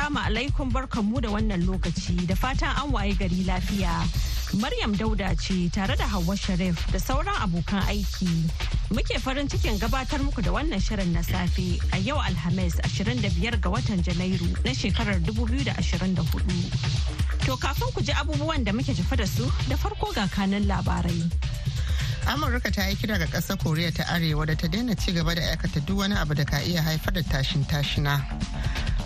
Assalamu alaikum barkanmu da wannan lokaci da fatan an waye gari lafiya. Maryam Dauda ce tare da Hauwa Sharif da sauran abokan aiki. Muke farin cikin gabatar muku da wannan shirin na safe a yau Alhamis 25 ga watan Janairu na shekarar 2024. To kafin ku ji abubuwan da muke tafi da su da farko ga kanan labarai. amurka ta yi kira ga ƙasar koriya ta arewa da ta daina ci gaba da aikata duk wani abu da ka iya haifar da tashin tashina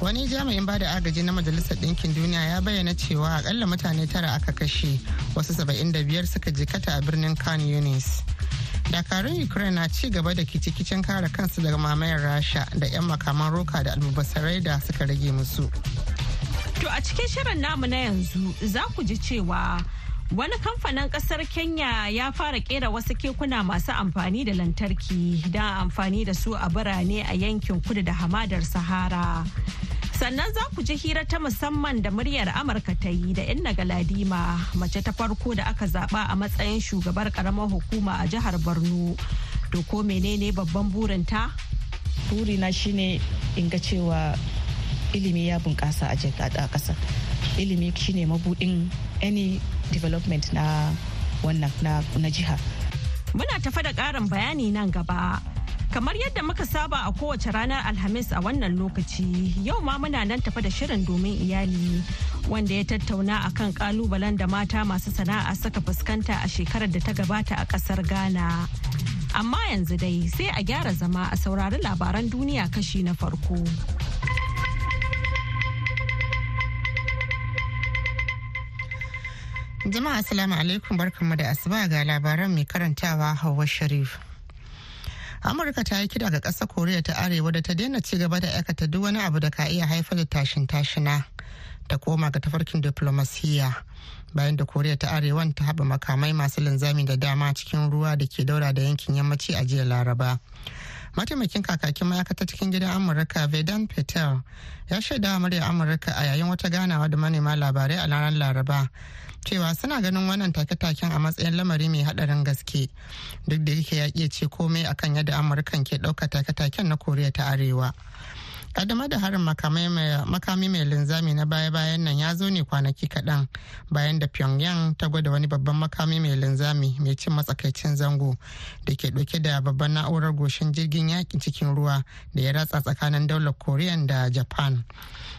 wani jami'in ba da agaji na majalisar ɗinkin duniya ya bayyana cewa akalla mutane tara aka kashe wasu saba'in da biyar suka jikata a birnin khan yunis dakarun ukraine na ci gaba da kicikicin kare kansu daga mamayar rasha da 'yan makaman roka da almubasarai da suka rage musu to a cikin shirin namu na yanzu za ku ji cewa Wani kamfanin ƙasar Kenya ya fara kera wasu kekuna masu amfani da lantarki don amfani da su a birane a yankin kudu da hamadar Sahara. Sannan za ku ji hira ta musamman da muryar Amurka ta yi da Inna Galadima mace ta farko da aka zaba a matsayin shugabar karamar hukuma a jihar Borno. To ko menene babban burinta? Burina shine in ga cewa ilimi ya bunƙasa a ƙasa. Ilimi shine mabudin any development na wannan na jiha. Muna tafa da ƙarin bayani nan gaba. Kamar yadda muka saba a kowace ranar Alhamis a wannan lokaci, yau ma muna nan tafa da shirin domin iyali wanda ya tattauna a kan kalubalen da mata masu sana'a suka fuskanta a shekarar da ta gabata a ƙasar Ghana. Amma yanzu dai sai a gyara zama a saurari labaran duniya kashi na farko. Jama'a Assalamu alaikum barkanmu da asuba ga labaran mai karantawa Hauwa Sharif. Amurka ta yi kira ga ƙasar Koriya ta Arewa da ta daina ci gaba da aikata duk wani abu da ka iya haifar da tashin tashina ta koma ga tafarkin diplomasiyya bayan da Koriya ta Arewa ta haɓa makamai masu linzami da dama cikin ruwa da ke daura da yankin yammaci a jiya Laraba. Mataimakin kakakin ma'aikatar cikin gidan amurka vedan patel ya shaida murya amurka a yayin wata ganawa da manema labarai a ranar laraba cewa suna ganin wannan take-taken a matsayin lamari mai hadarin gaske. Duk da yake ya ce komai akan yadda amurkan ke ɗauka take-taken na koriya ta arewa. Kadama da harin makami mai linzami na baya-bayan nan ya zo ne kwanaki kaɗan bayan da pyongyang ta gwada wani babban makami mai linzami mai cin matsakaicin zango da ke ɗauke da babban na'urar goshin jirgin yaƙin cikin ruwa da ya ratsa tsakanin daular korean da japan.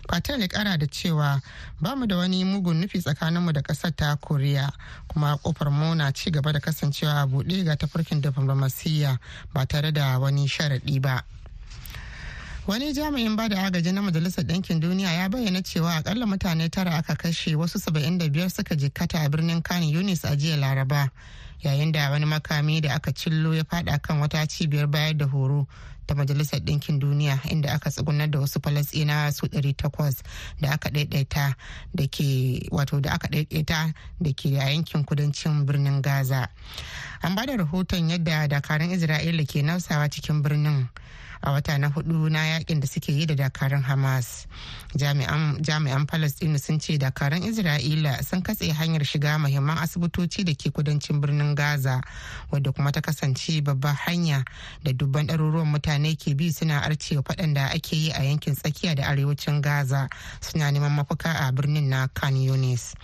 Patel ya kara da cewa ba mu da wani mugun nufi tsakaninmu da ƙasar ta koriya kuma ƙofar mu na ci gaba da kasancewa a buɗe ga tafarkin diflomasiyya ba tare da wani sharaɗi ba. Wani jami'in ba da agaji na majalisar ɗinkin duniya ya bayyana cewa akalla mutane tara aka kashe wasu 75 suka jikkata a birnin kano yunis a jiya laraba yayin da wani makami da aka cillo ya fada kan wata cibiyar bayar da horo ta majalisar ɗinkin duniya inda aka tsugunar da wasu falasɗinawa su 800 da aka ɗaiɗaita da ke wato da aka ɗaiɗaita da ke a yankin kudancin birnin gaza. An ba da rahoton yadda dakarun isra'ila ke nausawa cikin birnin. A wata na huɗu na yaƙin da suke yi da dakarun hamas. Jami'an palestine sun ce dakarun isra'ila sun katse hanyar shiga mahimman asibitoci da ke kudancin birnin gaza wadda kuma ta kasance babbar hanya da dubban ɗaruruwan mutane ke bi suna arcewa faɗan da ake yi a yankin tsakiya da arewacin gaza suna neman mafuka a birnin na khan yunis.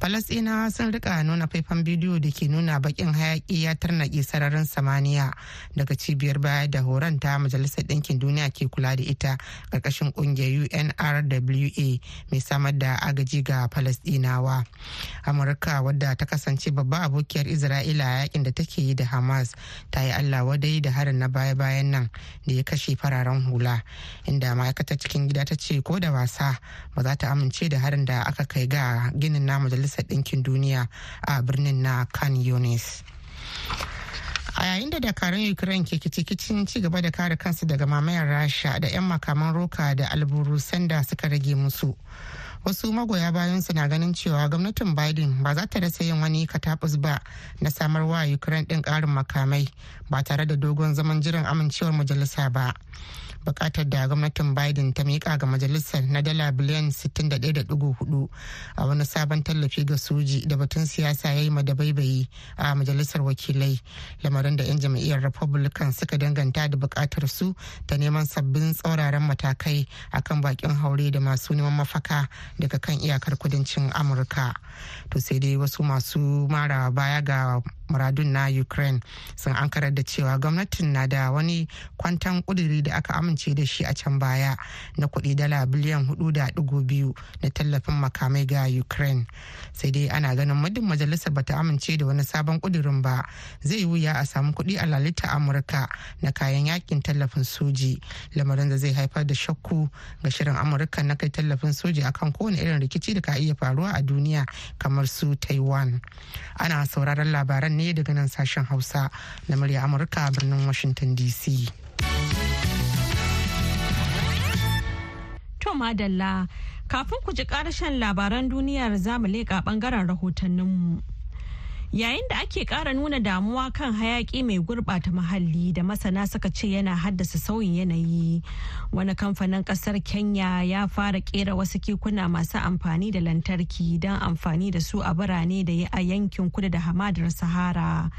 Palestinawa sun riƙa nuna faifan bidiyo da ke nuna bakin hayaki ya tarnaƙe sararin samaniya daga cibiyar baya da horon ta majalisar majalisar ɗinkin duniya ke kula da ita ƙarƙashin ƙungiyar unrwa mai samar da agaji ga falasɗinawa. Amurka wadda ta kasance babba abokiyar isra'ila yaƙin da take yi da hamas ta yi allah wadai da harin na baya-bayan nan da ya kashe fararen hula inda ma'aikatar cikin gida ta ce ko da wasa ba za ta amince da harin da aka kai ga ginin na majalisar ɗinkin duniya a birnin na kan yunis. A yayin da dakarun ukraine ke kicikicin ci gaba da kare kansu daga mamayar rasha da 'yan makaman roka da alburusan da suka rage musu. Wasu magoya bayan na ganin cewa gwamnatin biden ba za ta rasa yin wani katabus ba na samar wa ukraine din karin makamai ba tare da dogon zaman jiran amincewar majalisa ba. Buƙatar da gwamnatin biden ta miƙa ga majalisar na dala biliyan 61.4 a wani sabon tallafi ga soji da batun siyasa ya yi madabaibayi a majalisar wakilai. Lamarin da 'yan jam'iyyar republican suka danganta da buƙatar su ta neman sabbin tsauraran matakai akan bakin haure da masu neman mafaka daga kan iyakar kudancin amurka. To sai dai wasu masu mara baya ga muradun na ukraine sun ankarar da cewa gwamnatin na da wani kwantan kuduri da aka amince da shi a can baya na kuɗi dala biliyan huɗu da ɗigo biyu na tallafin makamai ga ukraine. Sai dai ana ganin muddin majalisar bata amince da wani sabon kudurin ba zai wuya a samu kuɗi a lalita amurka na kayan yaƙin tallafin soji. Lamarin da zai haifar da shakku ga shirin amurka na kai tallafin soji akan kowane irin rikici da ka iya faruwa a duniya kamar su taiwan. Ana sauraron labaran ne daga nan sashen hausa na murya amurka birnin washington dc to madalla kafin ku ji ƙarshen labaran duniyar za mu leƙa ɓangaren rahotanninmu. Yayin da ake ƙara nuna damuwa kan hayaki mai gurɓata muhalli da masana suka ce yana haddasa sauyin yanayi. Wani kamfanin ƙasar kenya ya fara ƙera wasu kekuna masu amfani da lantarki don amfani da su a birane da a yankin kudu da hamadar sahara.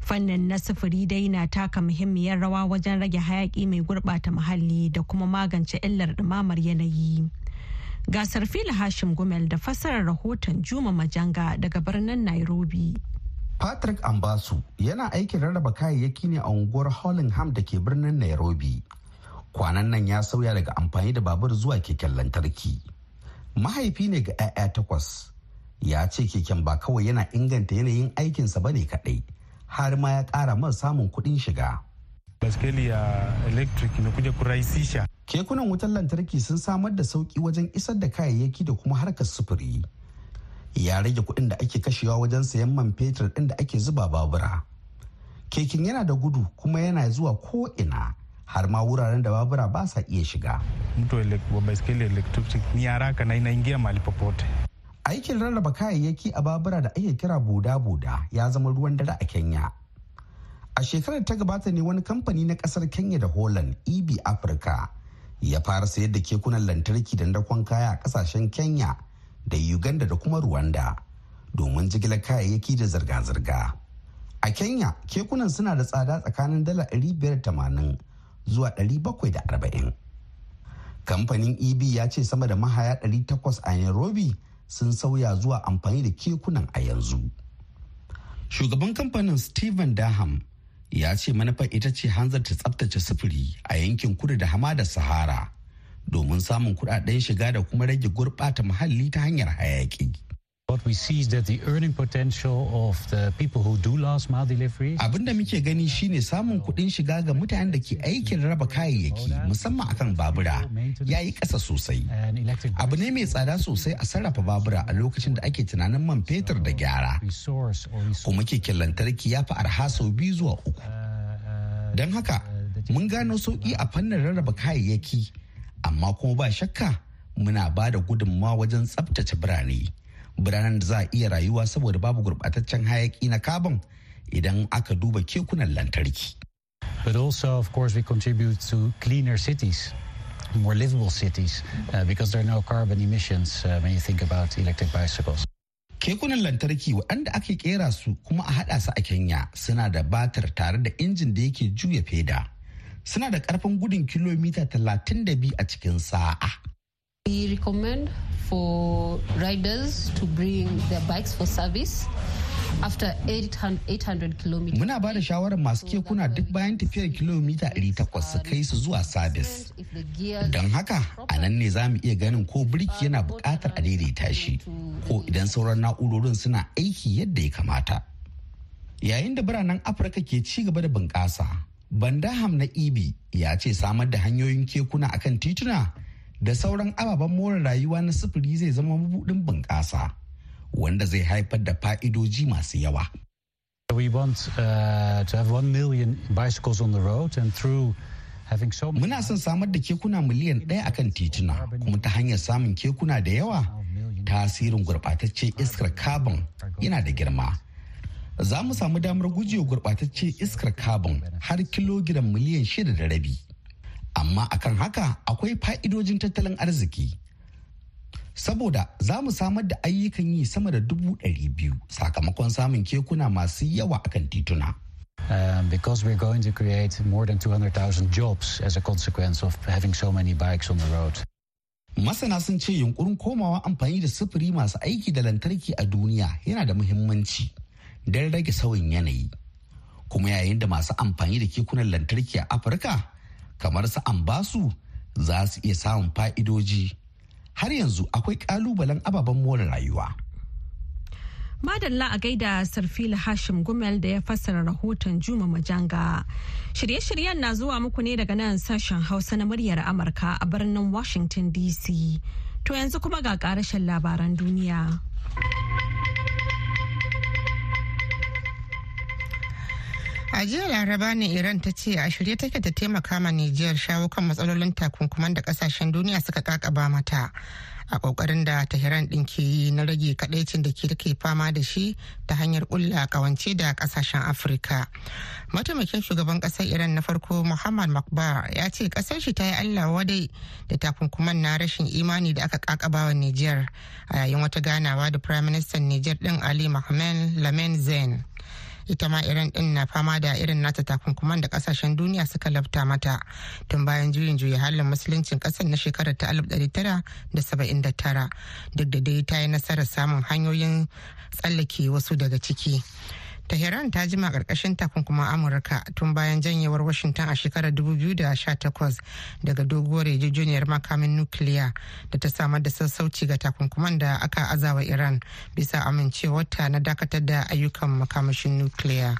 Fannin na sufuri dai na taka muhimmiyar rawa wajen rage hayaki mai gurɓata muhalli da kuma magance illar ɗumamar yanayi. Gasar fili hashim gumel da fassarar rahoton juma majanga daga birnin nairobi. Patrick Ambasu yana aikin rarraba kayayyaki ne a unguwar Hollingham da ke birnin Nairobi. Kwanan nan ya sauya daga amfani da babur zuwa keken lantarki. Mahaifi ne ga 'ya'ya takwas. Ya ce keken ba kawai yana inganta yanayin aikinsa ba ne kaɗai, har ma ya ƙara man samun kuɗin shiga. Baskeli ya electric kuja kurahisisha. Kekunan wutar lantarki sun samar da sauƙi wajen isar da kayayyaki da kuma harkar sufuri. Ya rage kuɗin da ake kashewa wajen sayan man fetur ɗin da ake zuba babura. Keken yana da gudu kuma yana zuwa ko ina har ma wuraren da babura ba sa iya shiga. Aikin rarraba kayayyaki a babura da ake kira buda-buda ya zama ruwan dare a Kenya. A shekarar ta gabata ne wani kamfani na ƙasar Kenya da Holland EB Africa ya fara sayar da kekunan lantarki da dakon kaya a ƙasashen Kenya da Uganda da kuma Rwanda domin jigilar kayayyaki da zirga-zirga. A Kenya, kekunan suna da tsada tsakanin dala 580 zuwa 740. Kamfanin EB ya ce sama da mahaya 800 a Nairobi sun sauya zuwa amfani da kekunan a yanzu. Shugaban kamfanin Stephen Daham ya ce manufar ita ce hanzarta tsabtace sufuri a yankin kudu da hamada Sahara. Domin samun kuɗaɗen shiga da kuma rage gurɓata muhalli ta hanyar hayaki. What we see is that the earning potential of the people who do last mile deliveries. Abin da muke gani shine samun kuɗin shiga ga mutanen da ke aikin raba kayayyaki musamman akan babura ya yi ƙasa sosai. Abu ne mai tsada sosai a sarrafa babura a lokacin da ake tunanin man fetur da gyara. Kuma keken lantarki ya fi arha sau biyu zuwa uku. Don haka, mun gano sauƙi a fannin rarraba kayayyaki amma kuma ba shakka muna ba da gudunmawa wajen tsabtace birane biranen da za a iya rayuwa saboda babu gurɓataccen hayaki na carbon idan aka duba kekunan lantarki. But also, of course, we contribute to cleaner cities, more livable cities, uh, because there are no carbon emissions uh, when you think about electric bicycles. Kekunan lantarki waɗanda ake kera su kuma a haɗa su a Kenya suna da batar tare da injin da yake juya feda. Suna da ƙarfin gudun kilomita 32 a cikin sa'a. We recommend for riders to bring their bikes for service after 800 km. Muna ba da shawarar masu kekuna duk bayan tafiyar kilomita 800 su kai su zuwa sabis. Don haka a nan ne za mu iya ganin ko birki yana buƙatar a daidaita shi ko idan sauran na'urorin suna aiki yadda ya kamata. Yayin da biranen Afirka ke ci gaba da bunƙasa, Bandaham na Ibi ya ce samar da hanyoyin kekuna akan tituna da sauran ababen more rayuwa na sufuri zai zama mabudin bunƙasa wanda zai haifar da fa'idoji masu yawa. We want uh, to have 1 million bicycles on the road and through Muna son samar da kekuna miliyan ɗaya akan tituna kuma ta hanyar samun kekuna da yawa tasirin gurɓatacce iskar carbon yana da girma. Za mu samu damar gujewa gurɓatacce iskar carbon har kilogiram miliyan shida da rabi. Amma akan haka akwai fa'idojin tattalin arziki. Saboda za mu samar da ayyukan yi sama da dubu ɗari biyu sakamakon samun kekuna masu yawa akan tituna. um, because we're going to create more than 200,000 jobs as a consequence of having so many bikes on the road. Masana sun ce yunkurin komawa amfani da sufuri masu aiki da lantarki a duniya yana da muhimmanci don rage sauyin yanayi. Kuma yayin da masu amfani da kekunan lantarki a Afirka kamar su ambasu za su iya samun fa'idoji. Har yanzu akwai ƙalubalen ababen more rayuwa. Madalla a gaida Sarfila Hashim Gumel da ya fassara rahoton Juma Majanga. Shirye-shiryen na zuwa muku ne daga nan sashen Hausa na muryar Amurka a birnin Washington DC. To yanzu kuma ga karashen labaran duniya. A jiya laraba ne Iran ta ce a shirye take ta taimaka ma Nijiyar shawo kan matsalolin takunkuman da ƙasashen duniya suka kakaba mata. a ƙoƙarin da tehran din ke yi na rage kadaicin da ke take fama da shi ta hanyar kulla kawance da ƙasashen afirka mataimakin shugaban ƙasar iran na farko muhammad makbar ya ce ƙasar shi ta yi allah wadai da takunkuman na rashin imani da aka kakaba wa niger a yayin wata ganawa da prime minister niger din ali mohamed lamen zain ita ma iran din na fama da irin nata takunkuman da ƙasashen duniya suka lafta mata tun bayan juyin juya halin musuluncin ƙasar na shekarar ta 1979 duk da dai ta yi nasarar samun hanyoyin tsallake wasu daga ciki. Tehran ta jima ƙarƙashin takunkuman Amurka tun bayan janyewar Washington a shekarar 2018 daga doguwar yarjejeniyar makamin nukiliya da ta samar da sassauci ga takunkuman da aka azawa Iran bisa amincewarta na dakatar da ayyukan makamashin nukiliya.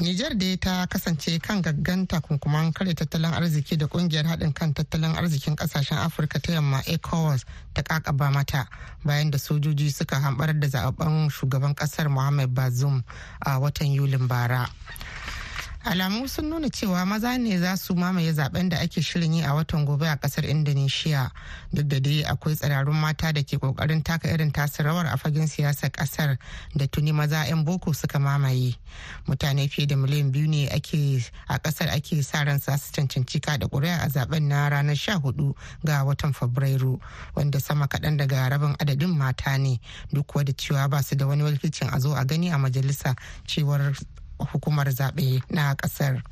Nijar da ta kasance kan gaggan takunkuman kare tattalin arziki da ƙungiyar haɗin kan tattalin arzikin ƙasashen Afirka ta yamma ECOWAS ta kakaba mata bayan da sojoji suka hambar da zaɓen shugaban ƙasar Mohamed Bazoum a watan Yulin bara. Alamu sun nuna cewa maza ne za su mamaye zaɓen da ake shirin yi a watan gobe a ƙasar indonesia. Duk da dai akwai tsirarun mata da ke ƙoƙarin taka irin tasu rawar a fagen siyasar ƙasar da tuni maza 'yan boko suka mamaye. Mutane fiye da miliyan biyu ne a ƙasar ake sa ran su cancanci kada kuri'a a zaɓen na ranar sha huɗu ga watan fabrairu wanda sama kaɗan daga rabin adadin mata ne. Duk da cewa ba su da wani wakilcin a zo a gani a majalisa cewar hukumar zaɓe na ƙasar.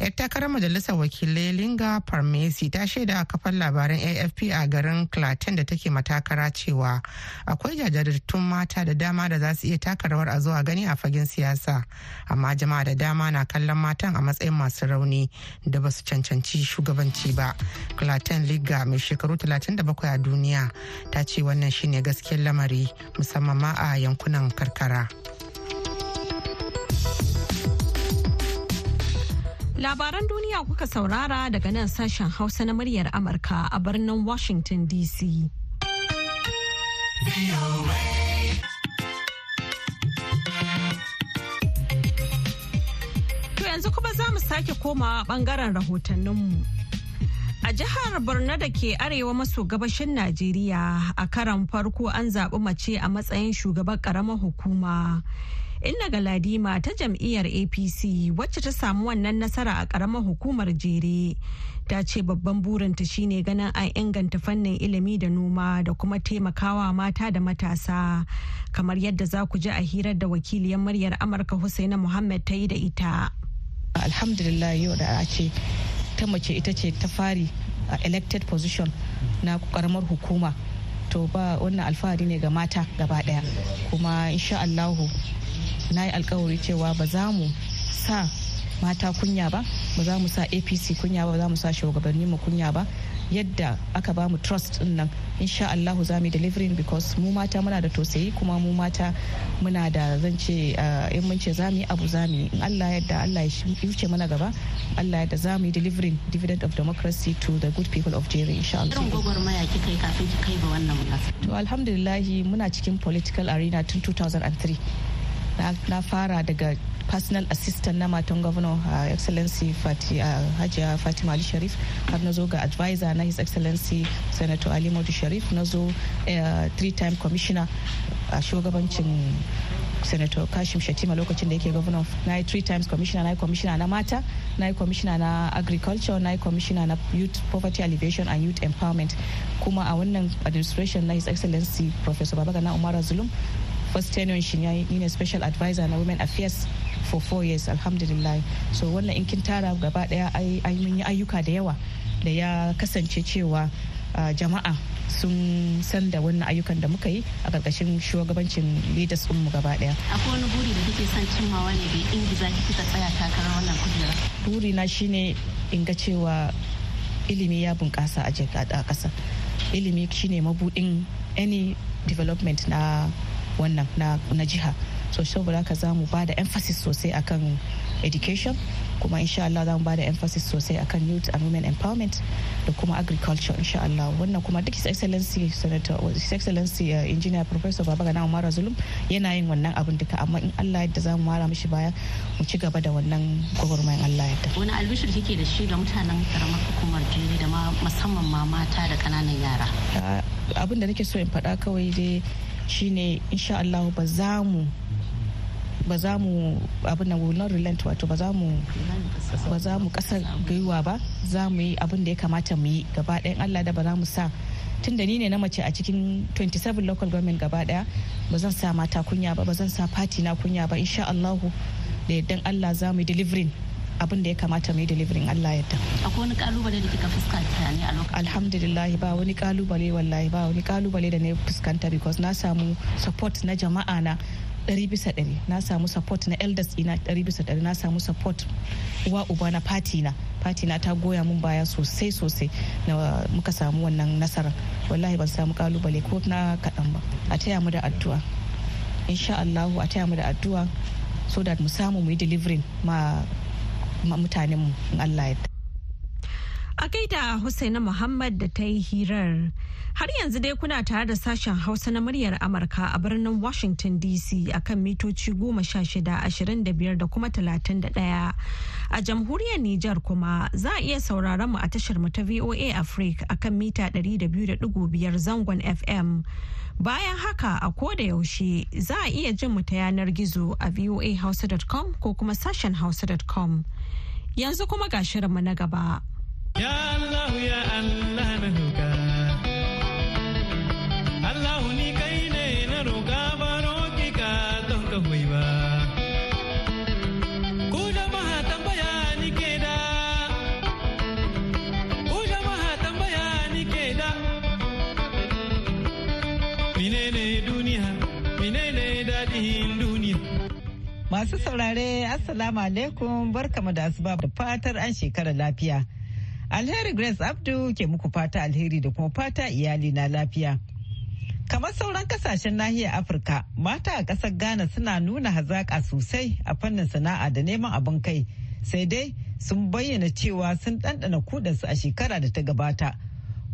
yar takarar majalisar wakilai linga parmesi ta shaida kafar labaran afp a garin clatin da take matakara cewa akwai jajirtattun mata da dama da za su iya taka rawar a zuwa gani a fagen siyasa amma jama'a da dama na kallon matan a matsayin masu rauni da ba su cancanci shugabanci ba clatin liga mai shekaru 37 a duniya ta ce wannan shine gaskiyar lamari musamman ma a yankunan karkara. Labaran duniya kuka saurara daga nan sashen Hausa na muryar Amurka a birnin Washington DC. To yanzu kuma za mu sake komawa ɓangaren rahotanninmu. A jihar Borno da ke arewa maso gabashin Najeriya a karan farko an zaɓi mace a matsayin shugaban ƙaramar hukuma. Inna Galadima ta jam'iyyar APC wacce ta samu wannan nasara a ƙaramar hukumar jere. Ta ce babban burinta shine ganin an inganta fannin ilimi da noma da kuma taimakawa mata da matasa. Kamar yadda za ku ji a hirar da wakiliyar muryar Amurka Husaina Muhammad ta yi da ita. Alhamdulillah yau da ake ta mace ita ce ta fari a elected position na karamar hukuma. to ba wannan alfahari ne ga mata gaba ɗaya kuma insha Allahu na yi alkawari cewa ba za mu sa mata kunya ba ba za mu sa apc kunya ba za mu sa shugabanni mu kunya ba yadda aka ba mu trust ɗin nan insha Allah za mu delivering because mu mata muna da tausayi kuma mu mata muna da zan ce uh, in mun ce za mu yi abu za mu yi in Allah yadda Allah ya wuce mana gaba Allah yadda za mu yi delivering dividend of democracy to the good people of Jere insha Allah. Irin gwagwarmaya kika yi kafin ki kai ga wannan To alhamdulillah muna cikin political arena tun 2003. Na fara daga personal assistant na matan governor uh, excellency uh, hajiya fatima ali sharif. Har na zo ga advisor na his excellency senator ali modu sharif. Na zo uh, three time commissioner a uh, shugabancin senator kashim shatima lokacin da yake governor. Na yi three times commissioner na yi commissioner na mata na yi commissioner na agriculture na yi commissioner na youth poverty alleviation and youth empowerment. Kuma a wannan administration na his excellency professor babagana umar zulum first tenure shi ni ne special advisor na women affairs for four years alhamdulillah so wannan in kin tara gaba ɗaya ai mun yi ayyuka da yawa da ya kasance cewa jama'a sun san da wannan ayyukan da muka yi a ƙarƙashin shugabancin leaders mu gaba ɗaya. Akwai wani buri da kike son cimmawa ne da ingiza kika tsaya takarar wannan kujera? Buri na shine in ga cewa ilimi ya bunƙasa a ƙasa. Ilimi shine mabudin any development na wannan na jiha. so saboda haka za mu ba da emphasis sosai akan education kuma insha Allah za mu ba da emphasis sosai akan youth and women empowerment da kuma agriculture insha Allah. Wannan kuma duk his excellency senator his excellency uh, engineer professor Babagana Umar Zulum yana yin wannan abin duka. Amma in Allah yadda za mu mara mishi baya mu ci gaba da wannan gwagwarmayan Allah yadda wani albishir kike da shi ga mutanen karamar hukumar jere da musamman ma mata da ƙananan yara? Uh, abin da nake so in faɗa kawai dai shine insha Allah ba za mu ba za mu abin da not relent wato ba za mu ba za mu ƙasar gwiwa ba. Za mu yi abin da ya kamata mu yi gaba ɗayan Allah da ba za mu sa tun da ni ne na mace a cikin 27 local government gaba ɗaya ba zan sa mata kunya ba ba zan sa party na kunya ba. Insha Allahu da yaddan Allah za mu yi delivering. Abin da ya kamata mu yi delivering Allah yadda. Akwai wani ƙalubale da kika fuskanta ne a lokacin? Alhamdulillah ba wani ƙalubale wallahi ba wani ƙalubale da na fuskanta because na samu support na jama'a na ɗari bisa ɗari. Na samu support na elders ina ɗari bisa ɗari. Na samu support uwa uba na party na. Party na ta goya mun baya sosai sosai. Na muka samu wannan nasara. Wallahi ban samu ƙalubale ko na kaɗan ba. A taya mu da addu'a. Insha Allahu a taya mu da addu'a so that mu samu mu yi delivering ma mutanen mu in Allah ya A gaida Husaina Muhammad da ta yi hirar. Har yanzu dai kuna tare da sashen Hausa na muryar Amurka a birnin Washington DC akan mitoci goma sha shida ashirin da biyar da kuma talatin da ɗaya. A jamhuriyar Nijar kuma za a iya sauraron mu a tashar mu ta VOA Africa akan mita ɗari da biyu da ɗigo biyar zangon FM. Bayan haka a koda yaushe za a iya jin mu ta yanar gizo a voahausa.com ko kuma sashen hausa.com. Yanzu kuma ga shirinmu na gaba. Ya Allah ya Allah na roƙa. Allah ni kai ne na roƙa baro ki ka don ka ba. Masu saurare, Assalamu alaikum barkamu da asuba da fatar an shekara lafiya. Alheri Grace Abdu ke muku fata alheri da kuma fata iyali na lafiya. Kamar sauran ƙasashen nahiyar Afirka, mata a ƙasar Ghana suna nuna hazaƙa sosai a fannin sana'a da neman abin kai, sai dai sun bayyana cewa sun ɗanɗana kudansu a shekara da ta gabata.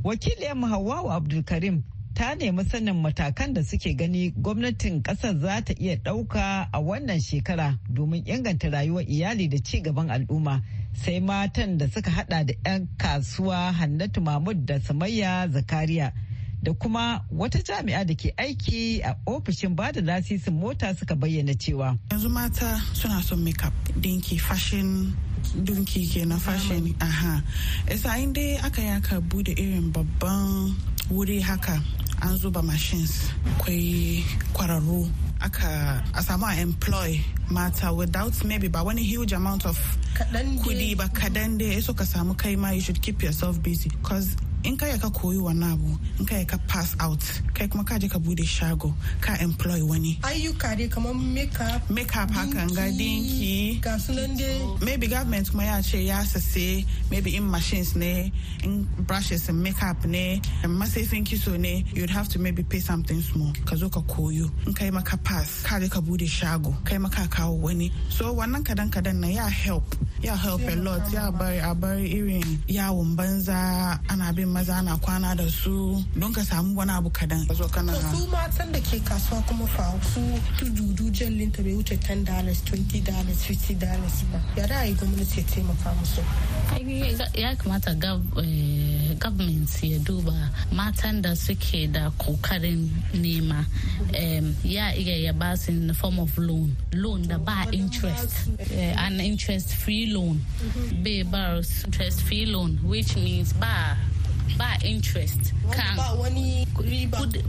Wakiliyar Hawwa Abdulkarim ta nemi sanin matakan da suke gani gwamnatin ƙasar za ta iya ɗauka a wannan shekara domin inganta rayuwar iyali da ci gaban al'umma. sai matan da suka hada da 'yan kasuwa hannatu mahmud da samayya zakariya da kuma wata jami'a da ke aiki a ofishin ba da lasisin mota suka bayyana cewa yanzu mata suna son makeup dinki fashion dunki ke na fashion aha isa dai aka yi aka buɗe irin babban wuri haka an zuba machines akwai kwararru. Aka a samu a employ mata without maybe ba wani huge amount of kuɗi ba kadan da ya so ka samu kai ma you should keep yourself busy cause in ka ka koyi wannan abu in ka ka pass out kai kuma ka je ka buɗe shago ka employ wani. Ayyuka dai kamar makeup makeup hakan ga dinki ga sunan dai. Maybe government kuma ya ce ya sase maybe in machines ne in brushes and makeup ne. Masifin kiso ne you'd have to maybe pay something small. Ka zo ka koyo. In kai maka pass ka je ka buɗe shago kai maka kawo wani. So wannan kadan kadan na ya help ya help a lot. Ya bari a bari irin yawon banza ana bin maza ana kwana da su don ka samu wani abu kadan. Zo kana su matan da ke kasuwa kuma fa su tududu jallinta bai wuce 10 dollars 20 dollars 50 dollars ba. Ya da yi gwamnati ya taimaka musu? Ya kamata government ya duba matan da suke da ƙoƙarin nema. Ya iya ya ba su in the form of loan. Loan da ba interest an interest free loan bai ba interest free loan which means ba ba interest kan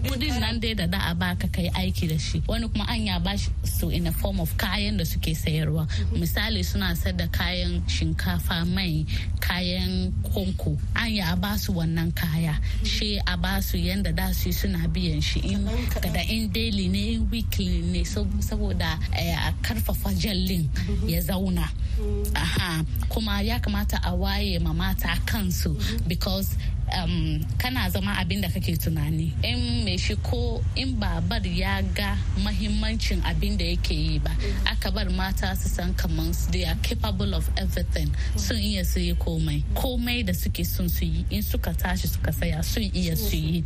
kuɗin nan dai da da a baka kai aiki da shi. Wani kuma an ya ba su in a form of kayan da suke sayarwa. Misali suna da kayan shinkafa mai kayan konko an ya ba su wannan kaya. Shi a ba su yanda da su suna biyan shi in da in daily ne in weekly ne. Saboda a ƙarfafa jallin ya zauna. Aha. Kuma ya kamata a waye ma mata kansu because kana zama abin da kake tunani. In mai shi ko in babar ya ga mahimmancin abin da yake yi ba aka bar mata su san kamar they are capable of everything. Sun iya su yi komai. Komai da suke son su yi in suka tashi suka saya sun iya su yi.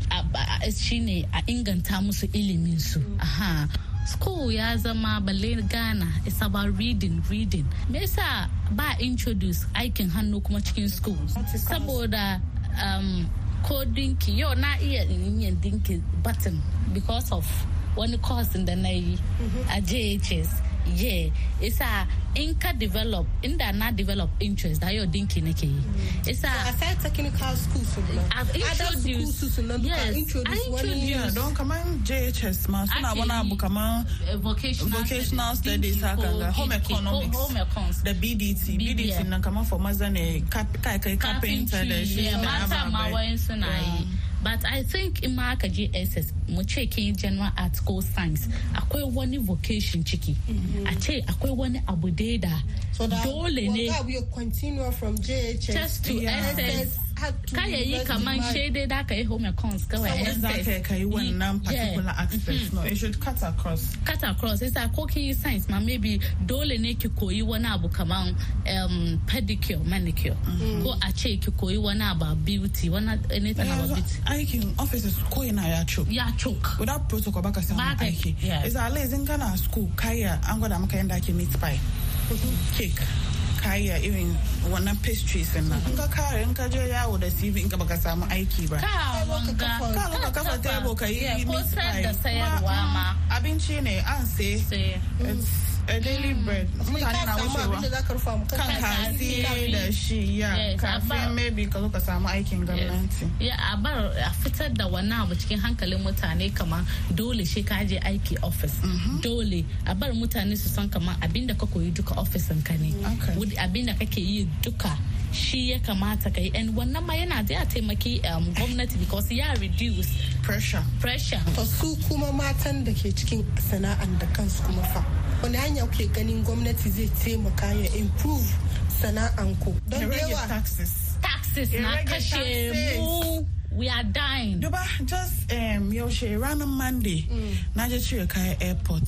Shine a inganta musu ilimin su. Aha. School ya zama balle ghana it's about reading reading. Me yasa ba introduce aikin hannu kuma cikin school? Saboda um, ko dinki yau na iya yin dinki button because of wani course da na yi a jhs yeah isa in ka develop inda na develop interest da yau dinki nake yi isa a sai technical schools I've introduced yes I introduced. don kamar JHS ma. Suna wani abu kamar vocational, vocational studies haka ga home economics. home econs da BDT BDT nan kamar for maza ne kai kai carpenter da shi da mata ma wayan suna yi but i think in ma aka je ss mu ce kin general art ko science akwai wani vocation ciki a ce akwai wani abu dai da dole ne continue from JHS just to ss kaya yi kaman shaidai da ka yi home accounts kawai ss za ka yi wannan particular aspect no it should cut across. Cut across isa ko yi science ma maybe dole ne ki koyi wani abu kaman um, pedicure manicure. Ko a ce ki koyi wani abu beauty wani anything about beauty. aikin offices ko yana ya choke. Ya choke. Without protocol baka samu aiki. isa alai kana school kaya an gwada maka yadda ake meat pie. Cake. Kaya irin wannan pastries ɗin nan. In ka kare in ka je yawo da CV in ka baka samu aiki ba. Ka ka kafa table ka yi sayarwa ma abinci ne an sai. Daily bread. Mutane na wucewa kan kasi da shi ya. Kafin maybe ka zo ka samu aikin gwamnati. Ya a bar a fitar da wannan abu cikin hankalin mutane kamar dole shi ka je aiki office dole. A bar mutane su san kamar abin da ka koyi duka ofisin ka ne. Abinda kake yi duka shi ya kamata ka yi. And wannan ma yana zai taimaki gwamnati because ya reduce pressure. pressure. To su kuma matan da ke cikin sana'an da kansu kuma fa. Wani hanya kuke ganin gwamnati zai taimaka ya improve sana'anku? Don yawa taxes. taxes na kashe mu. We are dying. Duba just um, yaushe ranar monday na je cire kayan airport.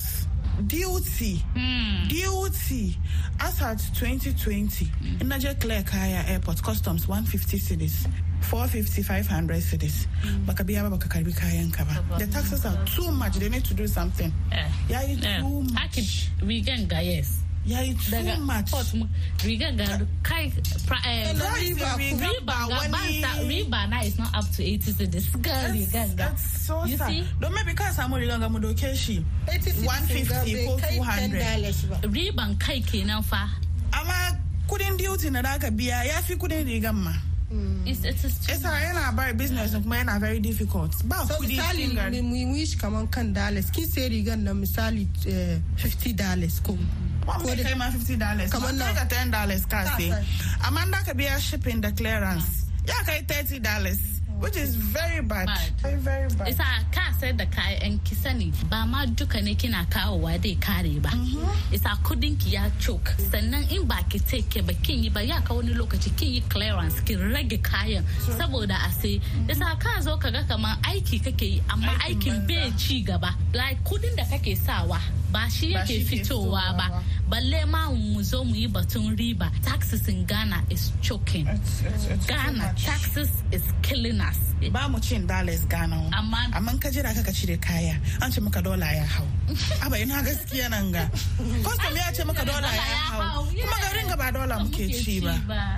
Duty. Mm. duty. As at 2020 mm. in je clear kaya airport customs 150 cities 450 500 cities mm. baka biya ba baka karbi kayan ka ba the taxes are too much. They need to do something. Uh, yeah, uh, too much. we can yes ya yi too much. riga ga kai eh, riba ga riba na is not up to 80 cedis ga riga ga. so you see? Don maybe ka samu riga ga mu doke shi 150 ko 200 riban kai kenan fa. Amma kudin duty na da ka biya ya fi kudin rigan ma. Isa yana bar business kuma yana very difficult. Ba so kudi misali mu yi shi kaman kan dollars. Kin sai rigan na misali eh, 50 dollars ko ko da kai ma 50 dollars. kamar na ka 10 dollars ka sai amma da ka biya shipping da clearance ya kai 30 dollars which is very bad. Very very bad. Isa ka sayar da kayan ki sani ba ma duka ne kina kawowa dai kare ba. Mm-hmm. isa kuɗin ki ya choke. Sannan in ba ki take ba kin yi ba ya ka wani lokaci kin yi clearance ki rage kayan saboda a sai isa ka zo ka ga kamar aiki kake yi amma aikin bai ci gaba. Like kuɗin da kake sawa ba shi Ba yake shi ke fitowa ba. ba. balle ma mu zo mu yi batun riba. Taxes in ghana is choking. Ghana taxes is killing us ba mu cin dollars gano. Amma- amma ka jira ka cire kaya an ce maka dola ya hau. Aba ina gaskiya nan ga. Custom ya ce maka dola ya hau. kuma garin ga ba dola muke ci ba.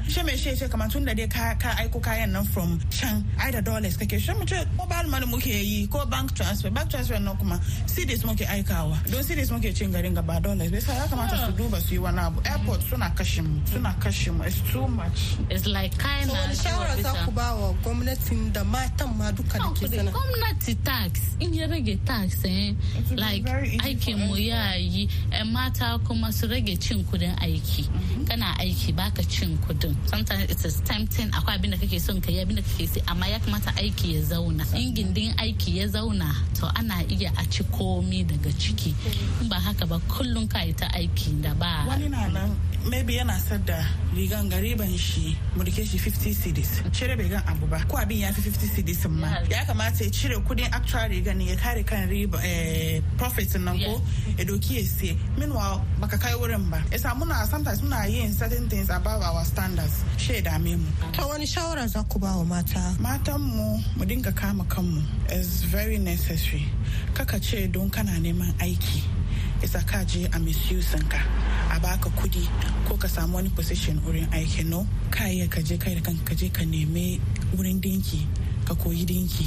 shi mai shi ce kamar tun da dai ka ka aiko kayan nan from can ai da dollars kake. Shi mu ce mobile money muke yi ko bank transfer. Bank transfer nan kuma cedis muke aikawa. Don cedis muke cin garin ga ba dollars. Bai sa ya kamata su duba su yi wani abu. Airport suna kashe mu suna kashe mu. It's too much. It's like kind So wani shawara za ku ba wa gwamnatin da matan ma duka da ke sana? gwamnati tax in ya rage tax eh like aikin mu ya yi yan mata kuma su rage cin kuɗin aiki. Kana aiki baka cin kuɗin. Sometimes it is tempting akwai abin da kake son ka yi abin da kake sai amma ya kamata aiki ya zauna. In gindin aiki ya zauna to ana iya a ci komi daga ciki. In ba haka ba kullum ka yi ta aiki da ba wani na nan maybe yana sadda rigan gariban shi mu riƙe shi 50 cedis. Cire bai gan abu ba. Ko abin ya fi 50 cedis ma ya kamata ya cire kuɗin actual rigan ne ya kare kan riba eh, profit nan ko ya doki ya siye. Meanwhile baka kai wurin ba. Yasa muna sometimes muna yin certain things above our standards. She dame mu. Ta wani shawara za ku ba wa mata? matan mu mu dinga kama kanmu. Is very necessary. Kaka ce don kana neman aiki. Isa ka je a misusing ka a baka kuɗi ko ka samu wani position wurin aiki no ka iya ka je kai da kanka ka je ka nemi wurin dinki ka koyi dinki.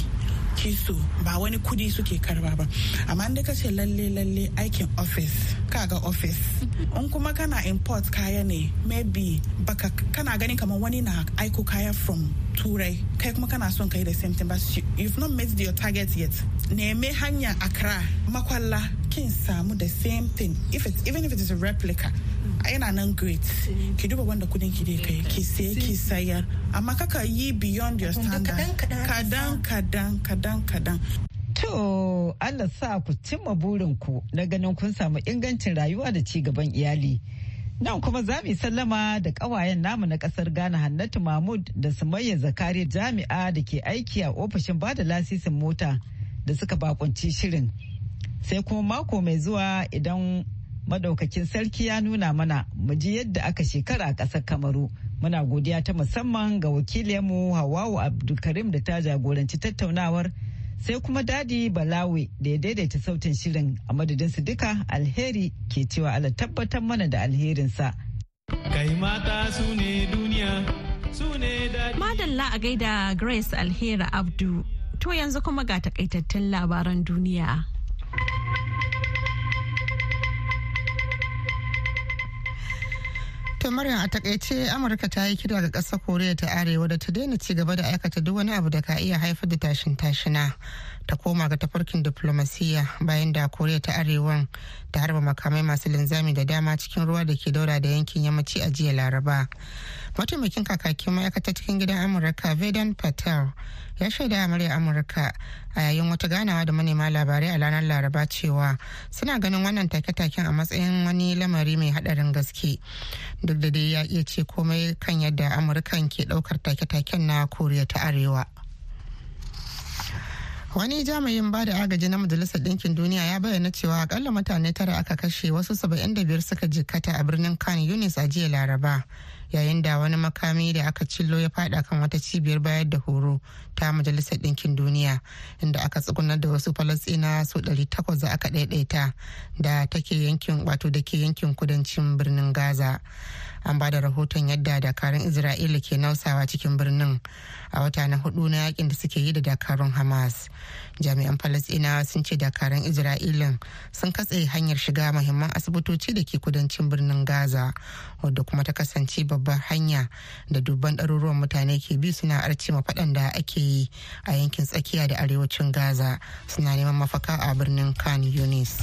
Kiso ba wani kuɗi suke karɓa ba. Amma inda ka ce lalle lalle aikin office kaga office. In kuma kana import kaya ne maybe baka kana ganin kamar wani na aiko kaya from turai kai kuma kana son kai the same thing but you- you've not met your target yet. Neme hanya accra makwalla kin samu the same thing. If it's even if it is a replica yana nan great. Ki duba wanda kuɗin ki dai kai ki sai ki sayar. Amma kaka yi beyond your standard. kadan kadan kadan. Kadan To Allah sa ku cimma burinku na ganin kun samu ingancin rayuwa da ci gaban iyali. Nan kuma za mu sallama da ƙawayen namu na ƙasar Ghana Hannatu Mahmud da Sumayya Zakari jami'a da ke aiki a ofishin ba da lasisin mota da suka bakunci shirin. Sai kuma mako mai zuwa idan madaukakin sarki ya nuna mana mu ji yadda aka shekara a ƙasar Kamaru. Muna godiya ta musamman ga wakilinmu Hawawu Abdulkarim da ta jagoranci tattaunawar. sai kuma daɗi balawe da ya daidaita sautin shirin a madadinsu duka alheri ke cewa ala tabbatar mana da alherinsa. Kai mata su ne duniya, su ne daɗi. Madalla a gaida Grace Alheri Abdu. To yanzu kuma ga takaitattun labaran duniya. To Maryam a taƙaice Amurka ta yi kira ga ƙasar Koriya ta Arewa da ta daina ci gaba da aikata duk wani abu da ka iya haifar da tashin tashina ta koma ga tafarkin diplomasiya bayan da Koriya ta Arewan ta harba makamai masu linzami da dama cikin ruwa da ke daura da yankin yammaci a jiya Laraba. Mataimakin kakakin ma'aikatar cikin gidan Amurka Vedan Patel ya shaida a murya Amurka a yayin wata ganawa da manema labarai a ranar Laraba cewa suna ganin wannan take-taken a matsayin wani lamari mai hadarin gaske. duk da dai ya iya ce komai kan yadda amurkan ke ɗaukar take-taken na koriya ta arewa wani jami'in ba da agaji na majalisar ɗinkin duniya ya bayyana cewa akalla mutane tara aka kashe wasu 75 suka jikkata a birnin kan yunis a jiya laraba yayin da wani makami da aka cillo ya fada kan wata cibiyar bayar da horo ta majalisar ɗinkin duniya inda aka tsugunar da wasu falastina su 800 da aka ɗaiɗaita da take yankin wato da ke yankin kudancin birnin gaza. An ba da rahoton yadda dakarun isra'ila ke nausawa cikin birnin a wata na huɗu na yaƙin da suke yi da dakarun hamas. Jami'an falasɗinawa sun ce dakarun isra'ilan sun katse hanyar shiga mahimman asibitoci da ke kudancin birnin gaza wadda kuma ta kasance babbar hanya da dubban ɗaruruwan mutane ke bi suna arce faɗan da ake yi a yankin tsakiya da arewacin gaza suna neman mafaka a birnin khan yunis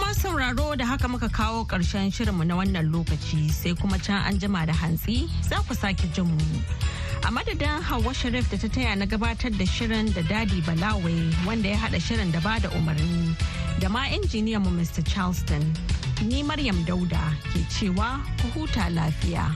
ma sauraro da haka muka kawo ƙarshen shirinmu na wannan lokaci sai kuma can an jima da hantsi za ku sake jin mu. A madadin Hauwa Sharif da ta taya na gabatar da shirin da Dadi Balawe wanda ya haɗa shirin da ba da umarni da ma injiniyanmu Mr. Charleston. Ni Maryam Dauda ke cewa ku huta lafiya.